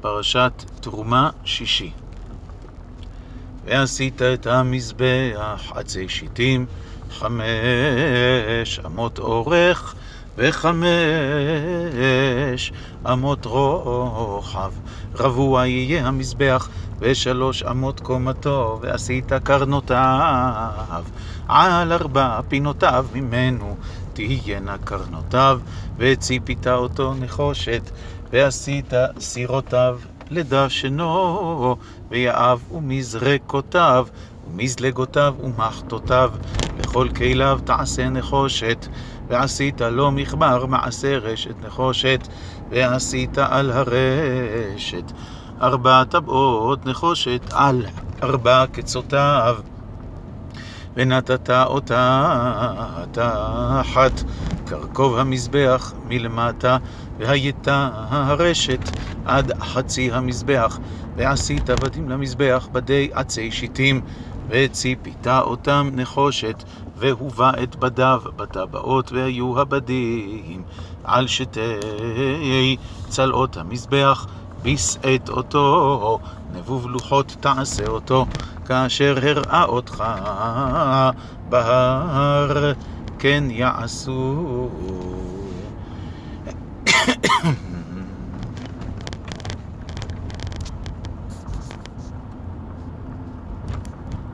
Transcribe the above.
פרשת תרומה שישי. ועשית את המזבח עצי שיטים, חמש אמות אורך וחמש אמות רוחב. רבוע יהיה המזבח ושלוש אמות קומתו, ועשית קרנותיו על ארבע פינותיו ממנו תהיינה קרנותיו, וציפית אותו נחושת, ועשית סירותיו לדשנו, ויעב ומזרקותיו, ומזלגותיו ומחתותיו, וכל כליו תעשה נחושת, ועשית לו מחבר מעשה רשת נחושת, ועשית על הרשת ארבע טבעות נחושת על ארבע קצותיו. ונתת אותה תחת קרקוב המזבח מלמטה, והייתה הרשת עד חצי המזבח, ועשית בתים למזבח בדי עצי שיטים, וציפית אותם נחושת, והובא את בדיו בטבעות, והיו הבדים על שתי צלעות המזבח. בשאת אותו, נבוב לוחות תעשה אותו, כאשר הראה אותך בהר, כן יעשו.